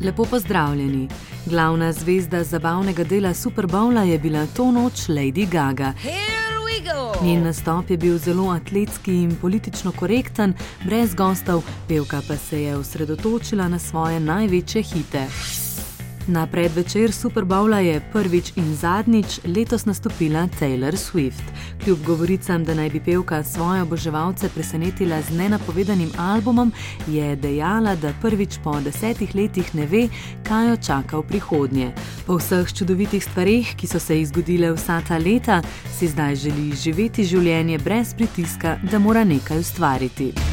Lepo pozdravljeni. Glavna zvezda zabavnega dela Super Bowla je bila to noč Lady Gaga. Njen nastop je bil zelo atletski in politično korekten, brez gostov, pevka pa se je osredotočila na svoje največje hite. Na predvečer Super Bowla je prvič in zadnjič letos nastopila Taylor Swift. Kljub govoricam, da naj bi pevka svoje oboževalce presenetila z nenapovedanim albumom, je dejala, da prvič po desetih letih ne ve, kaj jo čaka v prihodnje. Po vseh čudovitih stvarih, ki so se ji zgodile vsa ta leta, si zdaj želi živeti življenje brez pritiska, da mora nekaj ustvariti.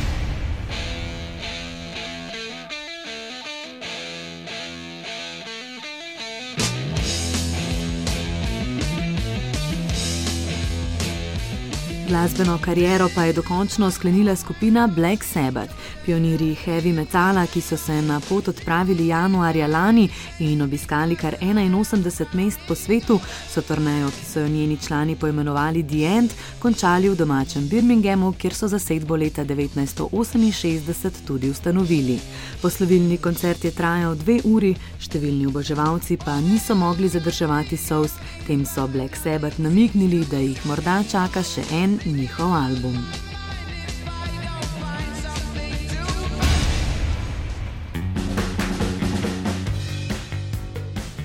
Glasbeno kariero pa je dokončno sklenila skupina Black Sabbath. Pionirji heavy metala, ki so se na pot odpravili januarja lani in obiskali kar 81 mest po svetu, so turnejo, ki so jo njeni člani poimenovali The End, končali v domačem Birminghamu, kjer so zasedbo leta 1968 tudi ustanovili. Poslovilni koncert je trajal dve uri, številni oboževalci pa niso mogli zadrževati sous, tem so Black Sabbath namignili, da jih morda čaka še en en mi álbum.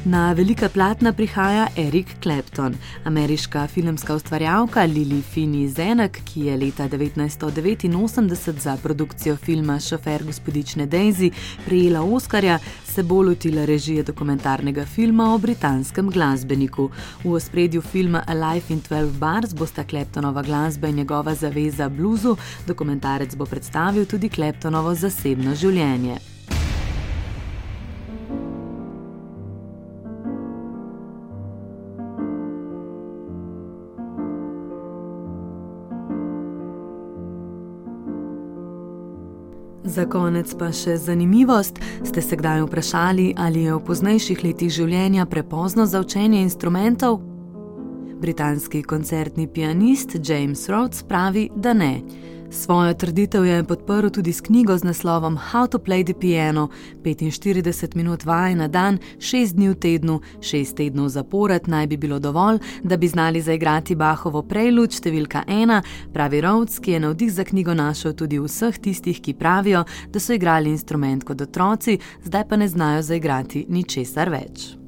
Na velika platna prihaja Eric Clapton. Ameriška filmska ustvarjalka Lili Fini Zenek, ki je leta 1989 za produkcijo filma Šofer gospodične Daisy prejela Oskarja, se bo lotila režije dokumentarnega filma o britanskem glasbeniku. V ospredju filma A Life in 12 Bars bosta Claptonova glasba in njegova zaveza bluzu, dokumentarec bo predstavil tudi Claptonovo zasebno življenje. Za konec pa še zanimivost: ste se kdaj vprašali, ali je v poznejših letih življenja prepozno za učenje instrumentov? Britanski koncertni pianist James Rhodes pravi, da ne. Svojo trditev je podprl tudi s knjigo z naslovom How to Play the Piano: 45 minut vaj na dan, 6 dni v tednu, 6 tednov zapored naj bi bilo dovolj, da bi znali zaigrati Bahovo prejluč številka 1, pravi Rhodes, ki je navdih za knjigo našel tudi vseh tistih, ki pravijo, da so igrali instrument kot otroci, zdaj pa ne znajo zaigrati ničesar več.